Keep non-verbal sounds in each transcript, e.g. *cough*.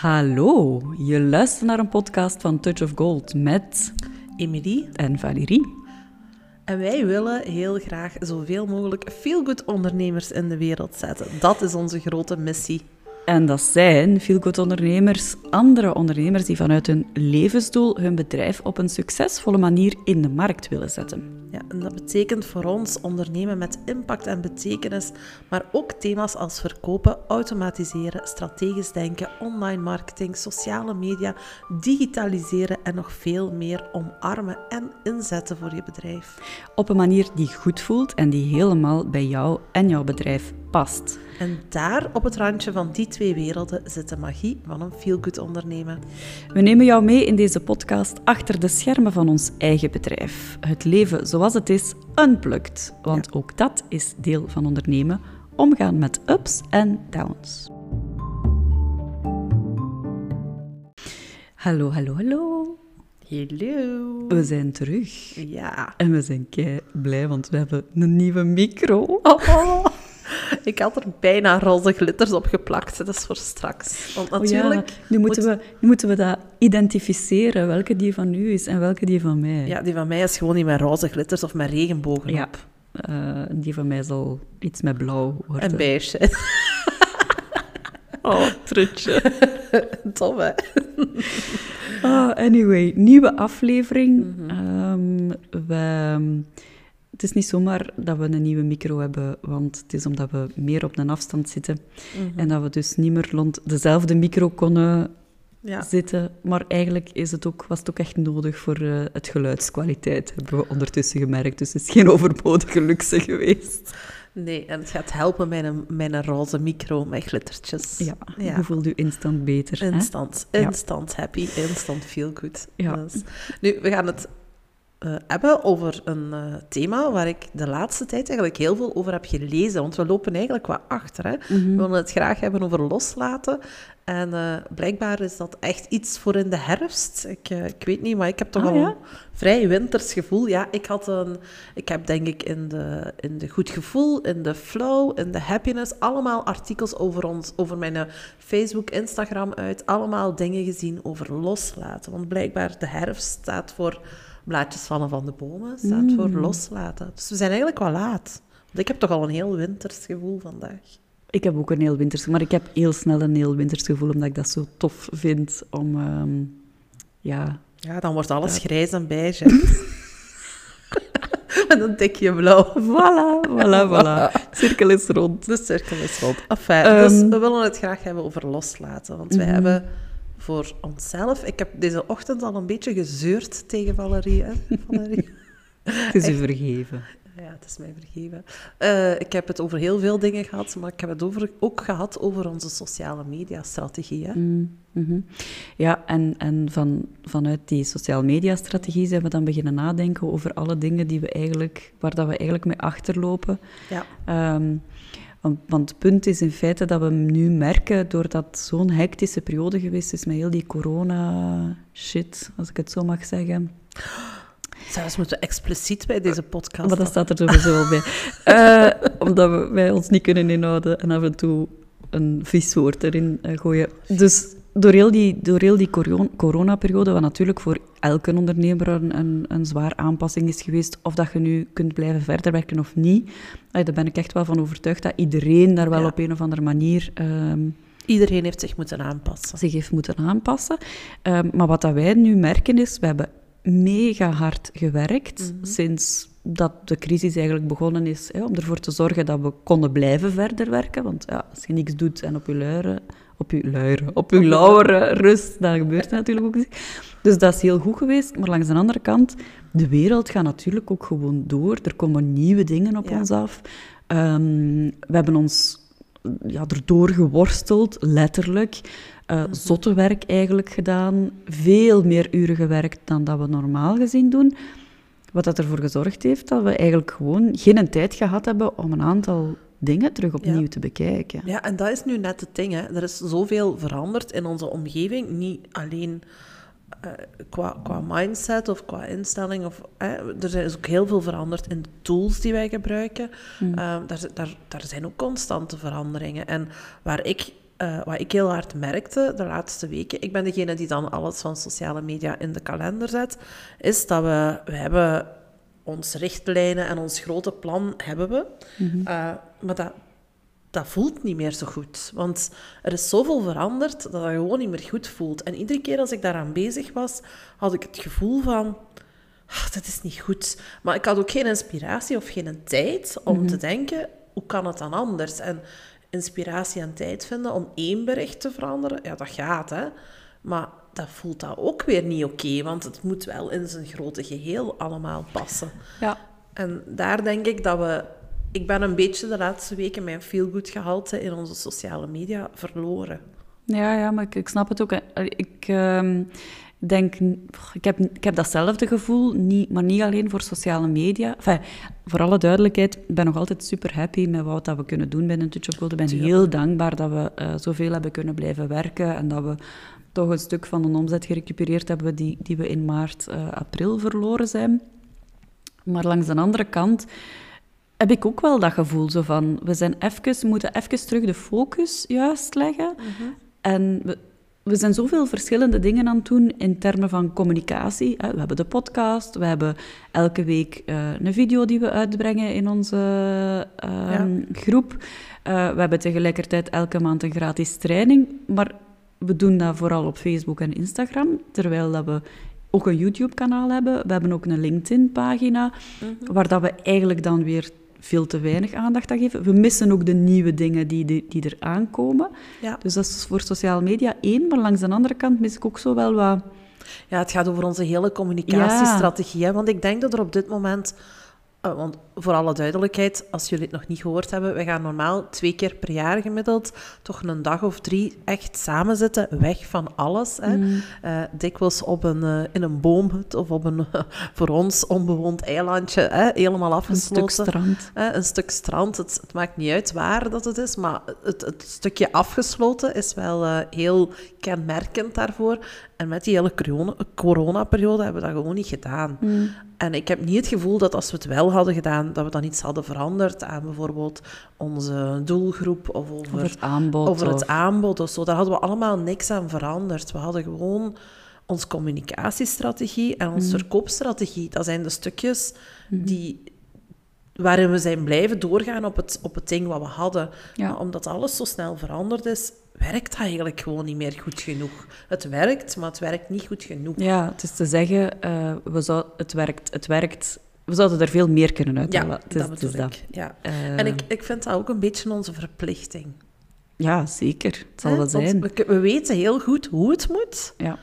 Hallo, je luistert naar een podcast van Touch of Gold met Emilie. en Valérie. En wij willen heel graag zoveel mogelijk feel-good ondernemers in de wereld zetten. Dat is onze grote missie. En dat zijn veel-good ondernemers, andere ondernemers die vanuit hun levensdoel hun bedrijf op een succesvolle manier in de markt willen zetten. Ja, en dat betekent voor ons ondernemen met impact en betekenis, maar ook thema's als verkopen, automatiseren, strategisch denken, online marketing, sociale media, digitaliseren en nog veel meer omarmen en inzetten voor je bedrijf. Op een manier die goed voelt en die helemaal bij jou en jouw bedrijf past. En daar, op het randje van die twee werelden, zit de magie van een feel-good ondernemen. We nemen jou mee in deze podcast achter de schermen van ons eigen bedrijf. Het leven zoals het is, unplugged. Want ook dat is deel van ondernemen. Omgaan met ups en downs. Hallo, hallo, hallo. Hallo. We zijn terug. Ja. En we zijn kei blij, want we hebben een nieuwe micro. Oh, *laughs* *laughs* *laughs* ik had er bijna roze glitters op geplakt. Dat is voor straks. Want Oh ja, natuurlijk... nu, moeten moet- we, nu moeten we dat identificeren, welke die van u is en welke die van mij. Ja, die van mij is gewoon niet met roze glitters of met regenbogen Ja. op. Eh, die van mij zal iets met blauw worden. En beige. *laughs* Oh, trutje. *laughs* Tof, hè? Ah, anyway, nieuwe aflevering. Ehm, we, het is niet zomaar dat we een nieuwe micro hebben, want het is omdat we meer op een afstand zitten. Mhm. En dat we dus niet meer rond dezelfde micro konden Ja. zitten. Maar eigenlijk is het ook, was het ook echt nodig voor eh, het geluidskwaliteit, hebben we ondertussen gemerkt. Dus het is geen *laughs* overbodige luxe geweest. Nee, en het gaat helpen met een, met een roze micro met glittertjes. Ja, Ja. je voelt je instant beter. hè? Instant. Ja. Instant happy, instant feel good. Ja. Dus, nu, we gaan het eh, hebben over een eh, thema waar ik de laatste tijd eigenlijk heel veel over heb gelezen. Want we lopen eigenlijk wat achter. Hè? Mhm. We willen het graag hebben over loslaten. En eh, blijkbaar is dat echt iets voor in de herfst. Ik, ik weet niet, maar ik heb toch Ah, al ja? een vrij winters gevoel. Ja, ik, had een, ik heb denk ik in de, in de goed gevoel, in de flow, in de happiness, allemaal artikels over ons, over mijn Facebook, Instagram uit. Allemaal dingen gezien over loslaten. Want blijkbaar de herfst staat voor blaadjes vallen van de bomen, staat voor loslaten. Dus we zijn eigenlijk wel laat. Want ik heb toch al een heel winters gevoel vandaag. Ik heb ook een heel winters, maar ik heb heel snel een heel winters gevoel, omdat ik dat zo tof vind om, ehm, ja... Ja, dan wordt alles grijs en beige. *laughs* en dan tik je blauw. Voilà, voilà, *laughs* voilà. Cirkel is rond. De cirkel is rond. Enfin, Ehm. dus we willen het graag hebben over loslaten. Want wij Mhm. hebben voor onszelf... Ik heb deze ochtend al een beetje gezeurd tegen Valerie. Hè? *laughs* Valerie. Het is u vergeven. Ja, het is mij vergeven. Eh, ik heb het over heel veel dingen gehad, maar ik heb het over, ook gehad over onze sociale media-strategie. Mm, mhm. Ja, en, en van, vanuit die sociale media-strategie zijn we dan beginnen nadenken over alle dingen die we eigenlijk, waar dat we eigenlijk mee achterlopen. Ja. Ehm, want, want het punt is in feite dat we nu merken, doordat zo'n hectische periode geweest is met heel die corona-shit, als ik het zo mag zeggen. Zelfs moeten we expliciet bij deze podcast... Maar dat staat er sowieso wel bij. *laughs* Eh, omdat we, wij ons niet kunnen inhouden en af en toe een vies woord erin eh, gooien. Dus door heel die, door heel die coro- coronaperiode, wat natuurlijk voor elke ondernemer een, een, een zwaar aanpassing is geweest, of dat je nu kunt blijven verder werken of niet, daar ben ik echt wel van overtuigd dat iedereen daar wel Ja. op een of andere manier... ehm, Iedereen heeft zich moeten aanpassen. zich heeft moeten aanpassen. Ehm, maar wat dat wij nu merken is, we hebben mega hard gewerkt sinds dat de crisis eigenlijk begonnen is, hè, om ervoor te zorgen dat we konden blijven verder werken. Want ja, als je niks doet en op je luieren, op je luieren, op je lauweren rust, dan gebeurt dat natuurlijk ook niet. Dus dat is heel goed geweest. Maar langs de andere kant, de wereld gaat natuurlijk ook gewoon door. Er komen nieuwe dingen op Ja. ons af. Ehm, we hebben ons ja, erdoor geworsteld, letterlijk. Eh Zotte werk eigenlijk gedaan. Veel meer uren gewerkt dan dat we normaal gezien doen. Wat dat ervoor gezorgd heeft dat we eigenlijk gewoon geen tijd gehad hebben om een aantal dingen terug opnieuw Ja. te bekijken. Ja, en dat is nu net het ding. Hè. Er is zoveel veranderd in onze omgeving. Niet alleen eh, qua, qua mindset of qua instelling. Of, er is ook heel veel veranderd in de tools die wij gebruiken. Eh, daar, daar, daar zijn ook constante veranderingen. En waar ik eh, wat ik heel hard merkte de laatste weken, ik ben degene die dan alles van sociale media in de kalender zet, is dat we, we hebben ons richtlijnen en ons grote plan hebben we, uh, maar dat, dat voelt niet meer zo goed. Want er is zoveel veranderd dat dat gewoon niet meer goed voelt. En iedere keer als ik daaraan bezig was, had ik het gevoel van... Ah, dat is niet goed. Maar ik had ook geen inspiratie of geen tijd om te denken, hoe kan het dan anders? En inspiratie en tijd vinden om één bericht te veranderen, ja, dat gaat, hè. Maar dat voelt dat ook weer niet oké, want het moet wel in zijn grote geheel allemaal passen. Ja. En daar denk ik dat we... Ik ben een beetje de laatste weken mijn feel-good gehalte in onze sociale media verloren. Ja, ja, maar ik, ik snap het ook. Ik ehm, denk... Ik heb, ik heb datzelfde gevoel, niet, maar niet alleen voor sociale media. Enfin, voor alle duidelijkheid, ik ben nog altijd super happy met wat dat we kunnen doen binnen Touch of Gold. Ik ben heel dankbaar dat we uh, zoveel hebben kunnen blijven werken en dat we toch een stuk van de omzet gerecupereerd hebben die, die we in maart, uh, april verloren zijn. Maar langs de andere kant heb ik ook wel dat gevoel zo van, we, zijn even, moeten even terug de focus juist leggen. Mhm. En we, we zijn zoveel verschillende dingen aan het doen in termen van communicatie. We hebben de podcast, we hebben elke week uh, een video die we uitbrengen in onze ja. groep. Uh, we hebben tegelijkertijd elke maand een gratis training. Maar we doen dat vooral op Facebook en Instagram, terwijl dat we ook een YouTube-kanaal hebben. We hebben ook een LinkedIn-pagina, mm -hmm. waar dat we eigenlijk dan weer veel te weinig aandacht aan geven. We missen ook de nieuwe dingen die, die, die er aankomen. Ja. Dus dat is voor sociale media één, maar langs de andere kant mis ik ook zo wel wat... Ja, het gaat over onze hele communicatiestrategie. Ja. Want ik denk dat er op dit moment... Uh, want voor alle duidelijkheid, als jullie het nog niet gehoord hebben, we gaan normaal twee keer per jaar gemiddeld toch een dag of drie echt samen zitten, weg van alles. Hè. Mm. Uh, dikwijls op een, uh, in een boomhut of op een *laughs* voor ons onbewoond eilandje, hè, helemaal afgesloten. Een stuk strand. een stuk strand. Het, het, maakt niet uit waar dat het is, maar het, het stukje afgesloten is wel heel kenmerkend daarvoor. En met die hele corona-periode hebben we dat gewoon niet gedaan. Mm. En ik heb niet het gevoel dat als we het wel hadden gedaan, dat we dan iets hadden veranderd aan bijvoorbeeld onze doelgroep of over, over het aanbod. Over het of... aanbod of zo. Daar hadden we allemaal niks aan veranderd. We hadden gewoon onze communicatiestrategie en onze mm. verkoopstrategie. Dat zijn de stukjes mm. die, waarin we zijn blijven doorgaan op het, op het ding wat we hadden. Ja. Maar omdat alles zo snel veranderd is, werkt dat eigenlijk gewoon niet meer goed genoeg. Het werkt, maar het werkt niet goed genoeg. Ja, het is te zeggen, uh, we zou, het, werkt, het werkt. We zouden er veel meer kunnen uithalen. Ja, dat ik. Dat. Ja. Uh, en ik, ik vind dat ook een beetje onze verplichting. Ja, zeker. Het zal wel zijn. We, we, weten heel goed hoe het moet. Ja.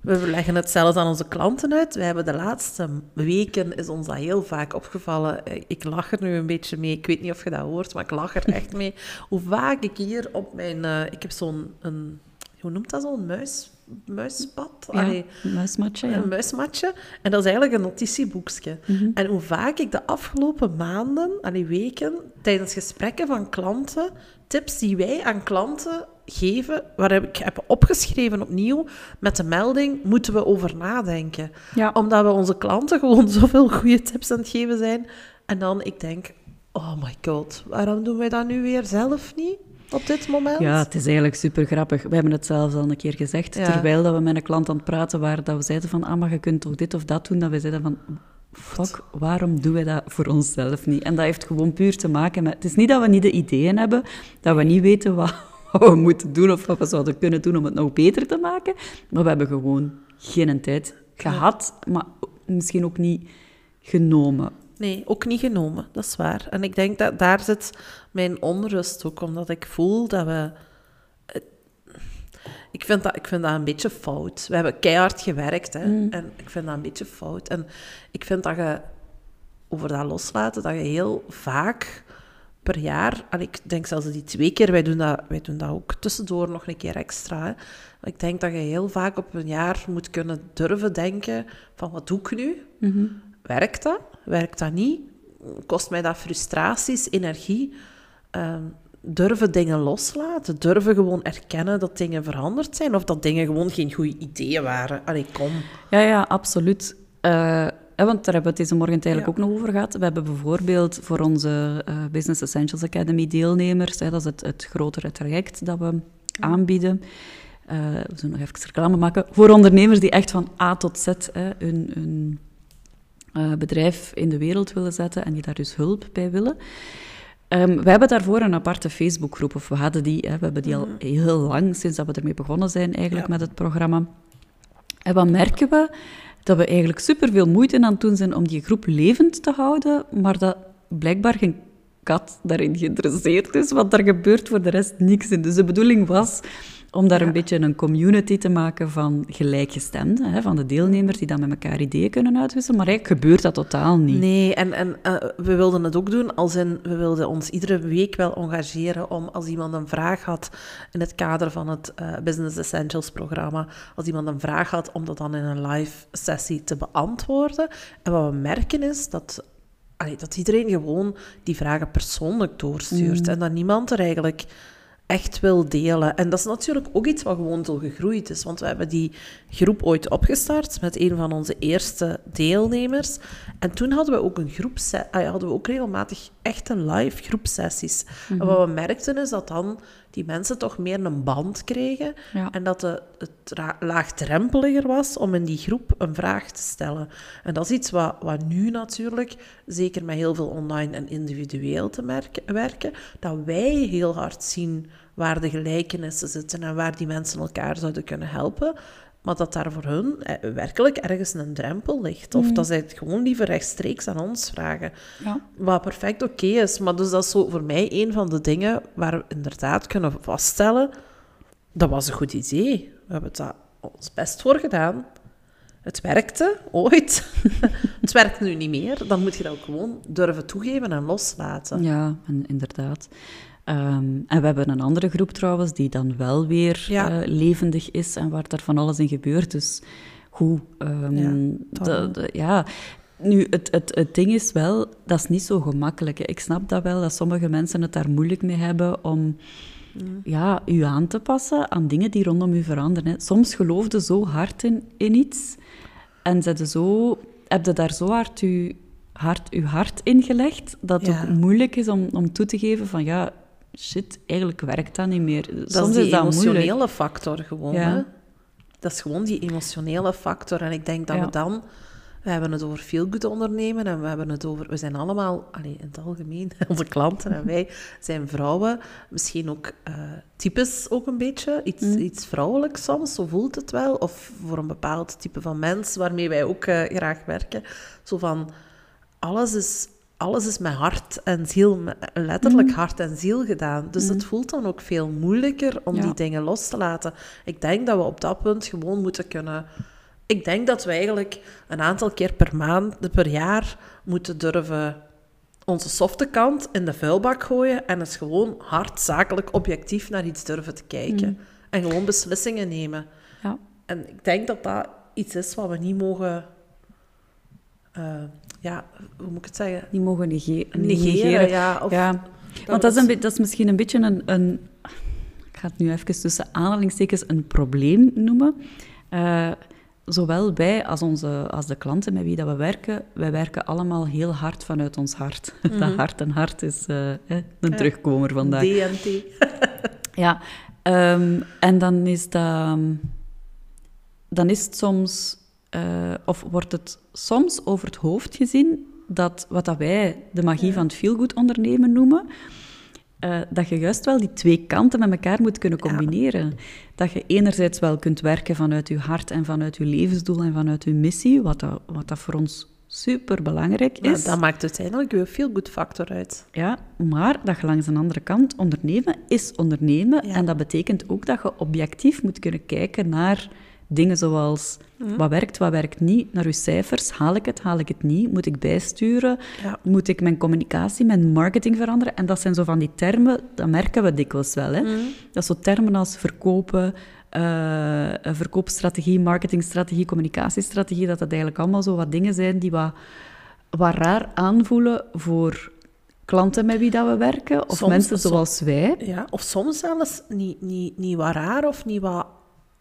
We leggen het zelfs aan onze klanten uit. We hebben de laatste weken, is ons dat heel vaak opgevallen. Ik lach er nu een beetje mee. Ik weet niet of je dat hoort, maar ik lach er echt *laughs* mee. Hoe vaak ik hier op mijn... Uh, ik heb zo'n... Een, hoe noemt dat zo'n muis? Muispad? Ja, muismatje. Ja. Een muismatje. En dat is eigenlijk een notitieboekje. Mm -hmm. En hoe vaak ik de afgelopen maanden, allee, weken, tijdens gesprekken van klanten, tips die wij aan klanten geven, waar ik heb opgeschreven opnieuw met de melding, moeten we over nadenken. Ja. Omdat we onze klanten gewoon *laughs* zoveel goede tips aan het geven zijn. En dan, ik denk, oh my god, waarom doen wij dat nu weer zelf niet? Op dit moment? Ja, het is eigenlijk super grappig. We hebben het zelfs al een keer gezegd, Ja. terwijl dat we met een klant aan het praten waren, dat we zeiden van, ah, maar je kunt toch dit of dat doen, dat we zeiden van, fuck, waarom doen we dat voor onszelf niet? En dat heeft gewoon puur te maken met... Het is niet dat we niet de ideeën hebben, dat we niet weten wat, *laughs* wat we moeten doen of wat we zouden kunnen doen om het nog beter te maken, maar we hebben gewoon geen tijd gehad, maar misschien ook niet genomen. Nee, ook niet genomen, dat is waar. En ik denk dat daar zit mijn onrust ook, omdat ik voel dat we... Ik vind dat, ik vind dat een beetje fout. We hebben keihard gewerkt, hè. Mm. En ik vind dat een beetje fout. En ik vind dat je, over dat loslaten, dat je heel vaak per jaar... En ik denk zelfs die twee keer, wij doen dat, wij doen dat ook tussendoor nog een keer extra, hè. Ik denk dat je heel vaak op een jaar moet kunnen durven denken van, wat doe ik nu? Mm -hmm. Werkt dat? Werkt dat niet? Kost mij dat frustraties, energie? Uh, durven dingen loslaten. Durven gewoon erkennen dat dingen veranderd zijn. Of dat dingen gewoon geen goede ideeën waren. Allee, kom. Ja, ja, absoluut. Uh, want daar hebben we het deze morgen eigenlijk ja. ook nog over gehad. We hebben bijvoorbeeld voor onze uh, Business Essentials Academy deelnemers, hè, dat is het, het grotere traject dat we aanbieden. Uh, we zullen nog even reclame maken. Voor ondernemers die echt van A tot Z hè, hun, hun uh, bedrijf in de wereld willen zetten en die daar dus hulp bij willen. Um, we hebben daarvoor een aparte Facebookgroep, of we hadden die, hè, we hebben die al mhm. heel lang, sinds dat we ermee begonnen zijn eigenlijk met het programma. En wat merken we? Dat we eigenlijk superveel moeite aan het doen zijn om die groep levend te houden, maar dat blijkbaar geen kat daarin geïnteresseerd is, want er gebeurt voor de rest niks in. Dus de bedoeling was om daar een beetje een community te maken van gelijkgestemden, hè, van de deelnemers die dan met elkaar ideeën kunnen uitwisselen. Maar eigenlijk gebeurt dat totaal niet. Nee, en, en uh, we wilden het ook doen als in, we wilden ons iedere week wel engageren om als iemand een vraag had in het kader van het uh, Business Essentials programma, als iemand een vraag had, om dat dan in een live sessie te beantwoorden. En wat we merken is dat dat iedereen gewoon die vragen persoonlijk doorstuurt. Mm. En dat niemand er eigenlijk echt wil delen. En dat is natuurlijk ook iets wat gewoon zo gegroeid is. Want we hebben die groep ooit opgestart met een van onze eerste deelnemers. En toen hadden we ook een groep, ah hadden we ook regelmatig echte live groepsessies. En mhm. wat we merkten is dat dan die mensen toch meer een band kregen. En dat de, het laagdrempeliger was om in die groep een vraag te stellen. En dat is iets wat, wat nu natuurlijk, zeker met heel veel online en individueel te merken, werken, dat wij heel hard zien waar de gelijkenissen zitten en waar die mensen elkaar zouden kunnen helpen. Maar dat daar voor hun eh, werkelijk ergens een drempel ligt. Of mm. dat zij het gewoon liever rechtstreeks aan ons vragen. Ja. Wat perfect oké is. Maar dus dat is zo voor mij een van de dingen waar we inderdaad kunnen vaststellen... Dat was een goed idee. We hebben daar ons best voor gedaan. Het werkte, ooit. *laughs* het werkt nu niet meer. Dan moet je dat ook gewoon durven toegeven en loslaten. Ja, inderdaad. Ehm, en we hebben een andere groep trouwens, die dan wel weer eh, levendig is en waar daar van alles in gebeurt. Dus hoe... Um, ja, de, de, ja, nu, het, het, het ding is wel, dat is niet zo gemakkelijk. Ik snap dat wel, dat sommige mensen het daar moeilijk mee hebben om ja, u aan te passen aan dingen die rondom u veranderen. Hè. Soms geloofde zo hard in, in iets en zette zo, heb je daar zo hard uw hart, uw hart ingelegd, dat het moeilijk is om, om toe te geven van ja, shit, eigenlijk werkt dat niet meer. Soms dat is die dat emotionele factor gewoon. Hè? Dat is gewoon die emotionele factor. En ik denk dat we dan... We hebben het over veel goed ondernemen en we hebben het over... We zijn allemaal, allee, in het algemeen, *laughs* onze klanten en wij zijn vrouwen. Misschien ook uh, types ook een beetje. Iets, mm. iets vrouwelijks soms, zo voelt het wel. Of voor een bepaald type van mens waarmee wij ook uh, graag werken. Zo van, alles is alles is met hart en ziel, letterlijk mm. hart en ziel gedaan. Dus het mm. voelt dan ook veel moeilijker om die dingen los te laten. Ik denk dat we op dat punt gewoon moeten kunnen. Ik denk dat we eigenlijk een aantal keer per maand, per jaar, moeten durven onze softe kant in de vuilbak gooien en eens gewoon hard, zakelijk, objectief naar iets durven te kijken. Mm. En gewoon beslissingen nemen. Ja. En ik denk dat dat iets is wat we niet mogen uh, ja, hoe moet ik het zeggen? Die mogen negeren. ja. Of, ja. Want dat is, een, dat is misschien een beetje een, een... Ik ga het nu even tussen aanhalingstekens een probleem noemen. Uh, zowel wij als, onze, als de klanten met wie dat we werken, wij werken allemaal heel hard vanuit ons hart. Mm *laughs* Dat hart en hart is uh, een terugkomer vandaag. DNT. *laughs* ja, um, en dan is dat... Dan is het soms uh, of wordt het soms over het hoofd gezien dat wat dat wij de magie van het feelgood ondernemen noemen, uh, dat je juist wel die twee kanten met elkaar moet kunnen combineren. Dat je enerzijds wel kunt werken vanuit je hart en vanuit je levensdoel en vanuit je missie, wat dat, wat dat voor ons super belangrijk is. dat maakt uiteindelijk je feel-good factor uit. Ja, maar dat je langs een andere kant ondernemen is ondernemen. En dat betekent ook dat je objectief moet kunnen kijken naar Dingen zoals mhm. wat werkt, wat werkt niet, naar uw cijfers. Haal ik het, haal ik het niet? Moet ik bijsturen? Moet ik mijn communicatie, mijn marketing veranderen? En dat zijn zo van die termen, dat merken we dikwijls wel. Hè? Mhm. Dat zo termen als verkopen, uh, verkoopstrategie, marketingstrategie, communicatiestrategie, dat dat eigenlijk allemaal zo wat dingen zijn die wat, wat raar aanvoelen voor klanten met wie dat we werken, of mensen zoals wij. Ja, of soms zelfs niet, niet, niet wat raar of niet wat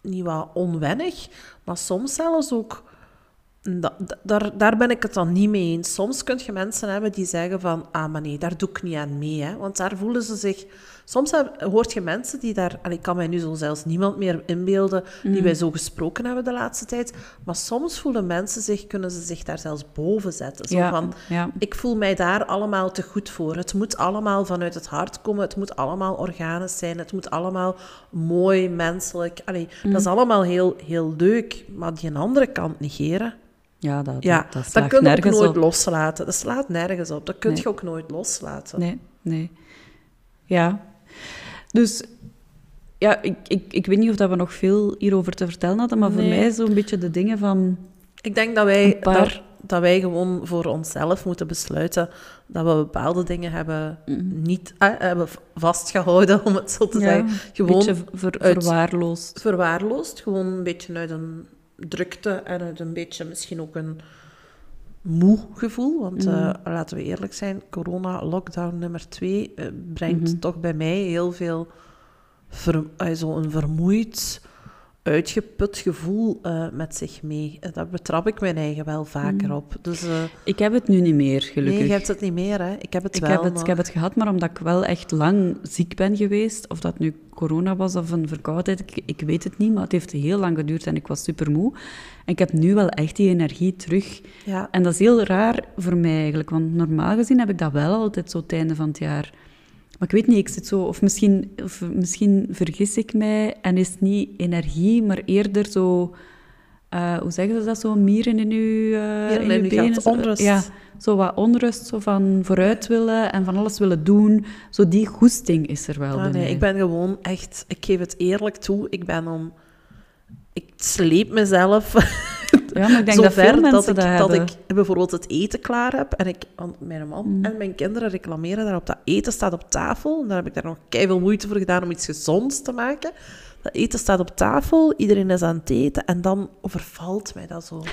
niet wat onwennig, maar soms zelfs ook... daar, daar ben ik het dan niet mee eens. Soms kun je mensen hebben die zeggen van... Ah, maar nee, daar doe ik niet aan mee. Hè, want daar voelen ze zich soms heb- hoort je mensen die daar... En ik kan mij nu zo zelfs niemand meer inbeelden die wij zo gesproken hebben de laatste tijd. Maar soms voelen mensen zich, kunnen ze zich daar zelfs boven zetten. Zo Ja, van, ja. ik voel mij daar allemaal te goed voor. Het moet allemaal vanuit het hart komen. Het moet allemaal organisch zijn. Het moet allemaal mooi, menselijk. Allee, Mm. Dat is allemaal heel, heel leuk. Maar die andere kant negeren... Ja, dat, Ja, dat, dat kun je ook nooit op. loslaten. Dat slaat nergens op. Dat kun Nee. je ook nooit loslaten. Nee, nee. Ja. Dus ja, ik, ik, ik weet niet of dat we nog veel hierover te vertellen hadden, maar voor mij zo'n beetje de dingen van... Ik denk dat wij, Een paar- dat, dat wij gewoon voor onszelf moeten besluiten dat we bepaalde dingen hebben niet eh, hebben vastgehouden, om het zo te ja, zeggen. een Gewoon beetje ver, uit- verwaarloosd. verwaarloosd. Gewoon een beetje uit een drukte en uit een beetje misschien ook een moe gevoel. Want Mm. eh, laten we eerlijk zijn, corona, lockdown nummer twee, eh, brengt Mhm. toch bij mij heel veel ver, eh, zo een vermoeid, uitgeput gevoel eh, met zich mee. En daar betrap ik mijn eigen wel vaker Mm. op. Dus eh, Ik heb het nu niet meer, gelukkig. nee, je hebt het niet meer, hè? Ik heb het ik, wel heb het, ik heb het gehad, maar omdat ik wel echt lang ziek ben geweest, of dat nu corona was of een verkoudheid, ik, ik weet het niet, maar het heeft heel lang geduurd en ik was super moe. En ik heb nu wel echt die energie terug. Ja, En dat is heel raar voor mij eigenlijk, want normaal gezien heb ik dat wel altijd zo het einde van het jaar. Maar ik weet niet, ik zit zo, of misschien, of misschien vergis ik mij en is het niet energie, maar eerder zo, eh, hoe zeggen ze dat, zo mieren in uw, eh in uw benen. onrust. Ja, zo wat onrust, zo van vooruit willen en van alles willen doen. Zo die goesting is er wel Ah, nee, ik ben gewoon echt, ik geef het eerlijk toe, ik ben om, ik sleep mezelf *laughs* ja, maar ik denk dat veel mensen dat, ik, dat, ik bijvoorbeeld het eten klaar heb en ik, mijn man Mm. en mijn kinderen reclameren daarop dat eten staat op tafel. En daar heb ik daar nog veel moeite voor gedaan om iets gezonds te maken. Dat eten staat op tafel, iedereen is aan het eten en dan overvalt mij dat zo. En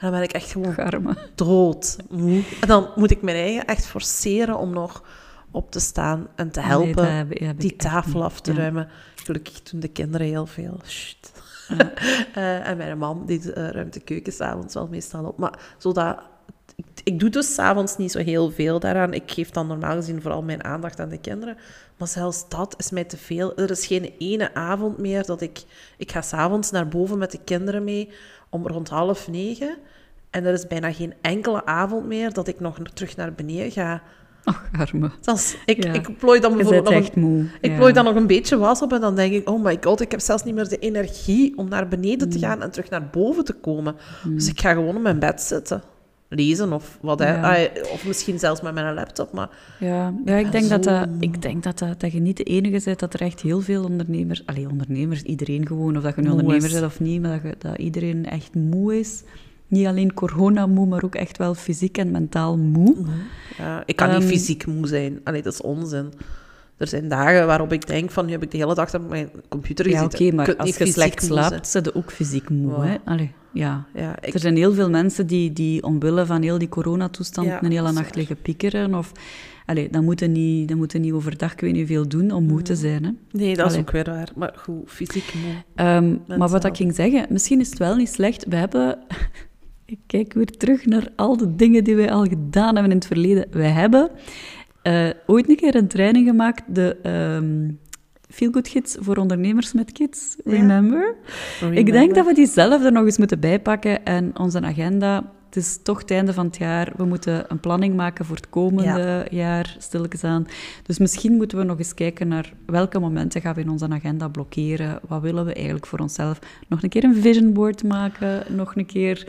dan ben ik echt gewoon Garme. dood moe. En dan moet ik mijn eigen echt forceren om nog op te staan en te Nee, helpen dat heb- heb ik die tafel af te Ja. ruimen. Gelukkig doen de kinderen heel veel. *laughs* Eh, en mijn man die eh, ruimt de keuken s'avonds wel meestal op. Maar zodat, ik, ik doe dus s'avonds niet zo heel veel daaraan. Ik geef dan normaal gezien vooral mijn aandacht aan de kinderen. Maar zelfs dat is mij te veel. Er is geen ene avond meer dat ik... Ik ga s'avonds naar boven met de kinderen mee om rond half negen. En er is bijna geen enkele avond meer dat ik nog terug naar beneden ga. Ach, arme. Ik, Ja. ik plooi dan bijvoorbeeld nog een moe. ik ja. plooi dan nog een beetje was op en dan denk ik, oh my god, ik heb zelfs niet meer de energie om naar beneden Mm. te gaan en terug naar boven te komen. Dus ik ga gewoon op mijn bed zitten. Lezen of wat. Ja. Of misschien zelfs met mijn laptop, maar Ja, ja ik, denk dat zo dat, moe. ik denk dat, dat, dat je niet de enige bent, dat er echt heel veel ondernemers... Allee, ondernemers, iedereen gewoon, of dat je Moe ondernemer is. bent of niet, maar dat, je, dat iedereen echt moe is. Niet alleen corona moe, maar ook echt wel fysiek en mentaal moe. ja, ik kan niet Ehm, fysiek moe zijn. Allee, dat is onzin. Er zijn dagen waarop ik denk van, nu heb ik de hele dag op mijn computer Ja, gezeten. oké, maar als je slecht zijn. slaapt, zit je ook fysiek moe, Ja. hè? Allee, ja. Ja, ik, Er zijn heel veel mensen die, die omwille van heel die coronatoestand Ja, een hele nacht liggen piekeren. Of, allee, dat moeten niet, dat moeten niet overdag, ik weet niet veel doen om moe te zijn. Hè? nee, dat is ook weer waar. Maar goed, fysiek moe. Ehm, maar wat ik ging zeggen, misschien is het wel niet slecht. We hebben, ik kijk weer terug naar al de dingen die wij al gedaan hebben in het verleden. Wij hebben eh, ooit een keer een training gemaakt, de ehm Feel Good Gids voor ondernemers met kids. Ja. Remember? Ik denk dat we die zelf er nog eens moeten bijpakken en onze agenda. Het is toch het einde van het jaar. We moeten een planning maken voor het komende jaar, stilletjes aan. Dus misschien moeten we nog eens kijken naar welke momenten gaan we in onze agenda blokkeren. Wat willen we eigenlijk voor onszelf? Nog een keer een vision board maken. Nog een keer,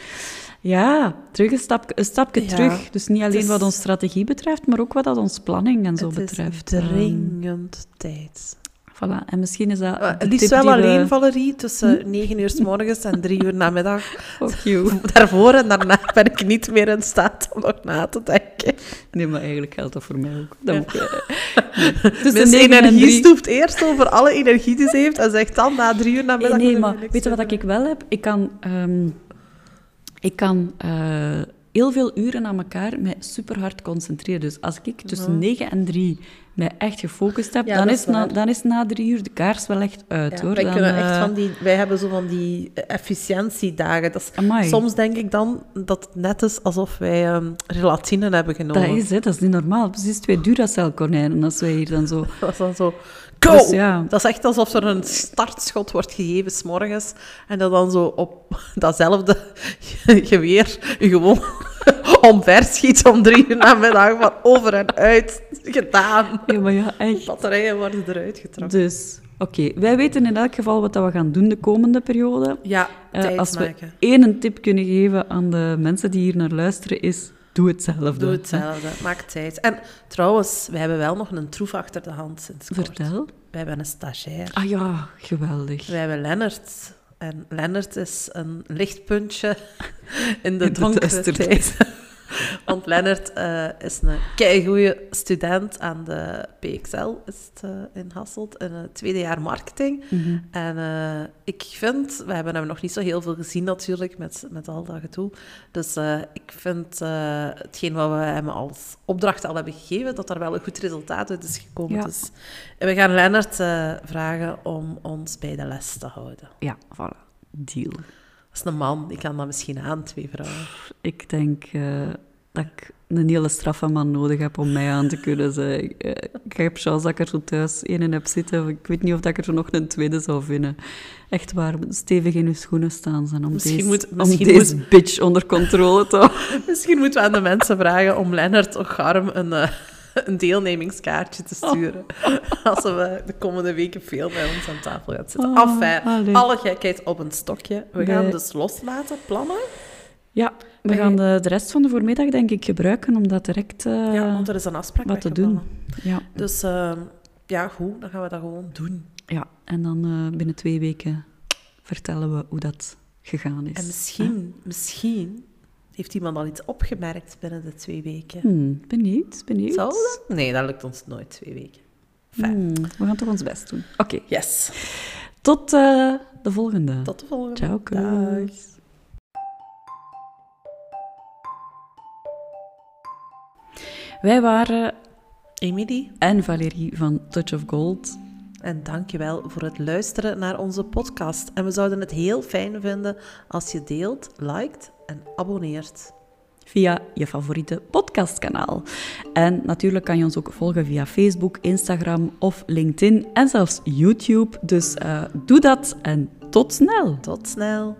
ja, terug een, stap, een stapje Ja, terug. Dus niet alleen is- wat onze strategie betreft, maar ook wat dat onze planning en zo Het betreft. is dringend tijd. Voilà. En misschien is dat het liefst tip wel die we- alleen, Valerie, tussen 9 uur s morgens en 3 uur namiddag. Fuck you. *laughs* Daarvoor en daarna ben ik niet meer in staat om nog na te denken. Nee, maar eigenlijk geldt dat voor mij ook. Dat Ja. eh, *laughs* nee. En Energie drie- stoeft eerst over alle energie die ze heeft en zegt dan na drie uur namiddag... Nee, nee, ik maar weet je wat ik wel heb? Ik kan, ehm, ik kan eh, heel veel uren aan elkaar mij super hard concentreren. Dus als ik tussen 9 en 3 mij echt gefocust heb, Ja, dan, is na, dan is na drie uur de kaars wel echt uit, Ja, hoor. wij, Dan, kunnen echt eh, van die, wij hebben zo van die efficiëntiedagen. Dat is, soms denk ik dan dat het net is alsof wij ehm, gelatine hebben genomen. Dat is het, dat is niet normaal. Precies twee Duracell-konijnen als wij hier dan zo... *laughs* Dat is dan zo... Go! Dus ja. Dat is echt alsof er een startschot wordt gegeven s'morgens en dat dan zo op datzelfde *laughs* geweer je gewoon *laughs* omver schiet om drie uur namiddag van over en uit gedaan. Ja, maar ja, echt. Batterijen worden eruit getrokken. Dus, oké. Wij weten in elk geval wat dat we gaan doen de komende periode. Ja, Eh, tijd als we maken. één tip kunnen geven aan de mensen die hier naar luisteren, is doe hetzelfde. Doe hetzelfde, maak tijd. En trouwens, wij hebben wel nog een troef achter de hand sinds kort. Vertel. Wij hebben een stagiair. Ah ja, geweldig. Wij hebben Lennart. En Lennart is een lichtpuntje *laughs* in de In donkere tijd. Want Lennart eh, is een keigoeie student aan de PXL is het, eh, in Hasselt, in het tweede jaar marketing. Mhm. En eh, ik vind, we hebben hem nog niet zo heel veel gezien natuurlijk, met, met al dat gedoe. Dus ik vind hetgeen wat we hem als opdracht al hebben gegeven, dat daar wel een goed resultaat uit is gekomen. Ja. Dus we gaan Lennart vragen om ons bij de les te houden. Ja, voilà. Deal. Dat is een man, die kan dat misschien aan, twee vrouwen. Ik denk dat ik een hele straffe man nodig heb om mij aan te kunnen zeggen. Eh, ik heb chance dat ik er zo thuis één heb zitten. Ik weet niet of dat ik er zo nog een tweede zou vinden. Echt waar, stevig in uw schoenen staan zijn om Misschien deze, moet- om deze bitch onder controle te houden. *laughs* Misschien moeten we aan de mensen vragen om Lennart of Garm een, eh, een deelnemingskaartje te sturen. Als we de komende weken veel bij ons aan tafel gaat zitten. Oh, alle gekheid op een stokje. We gaan dus loslaten, plannen. Ja, we gaan de, de rest van de voormiddag denk ik gebruiken om dat direct eh, ja, want er is een afspraak wat te doen. Ja, Dus eh, ja, goed, dan gaan we dat gewoon doen. ja, en dan eh, binnen twee weken vertellen we hoe dat gegaan is. En misschien, misschien heeft iemand al iets opgemerkt binnen de twee weken. Hmm, benieuwd, benieuwd. Dat? Nee, dat lukt ons nooit, twee weken. Fijn. Hmm, we gaan toch ons best doen. Oké, Yes. tot eh, de volgende. Tot de volgende. Ciao, Wij waren Emily, en Valérie van Touch of Gold. en dankjewel voor het luisteren naar onze podcast. En we zouden het heel fijn vinden als je deelt, liked en abonneert. via je favoriete podcastkanaal. En natuurlijk kan je ons ook volgen via Facebook, Instagram of LinkedIn en zelfs YouTube. Dus eh, doe dat en tot snel! Tot snel.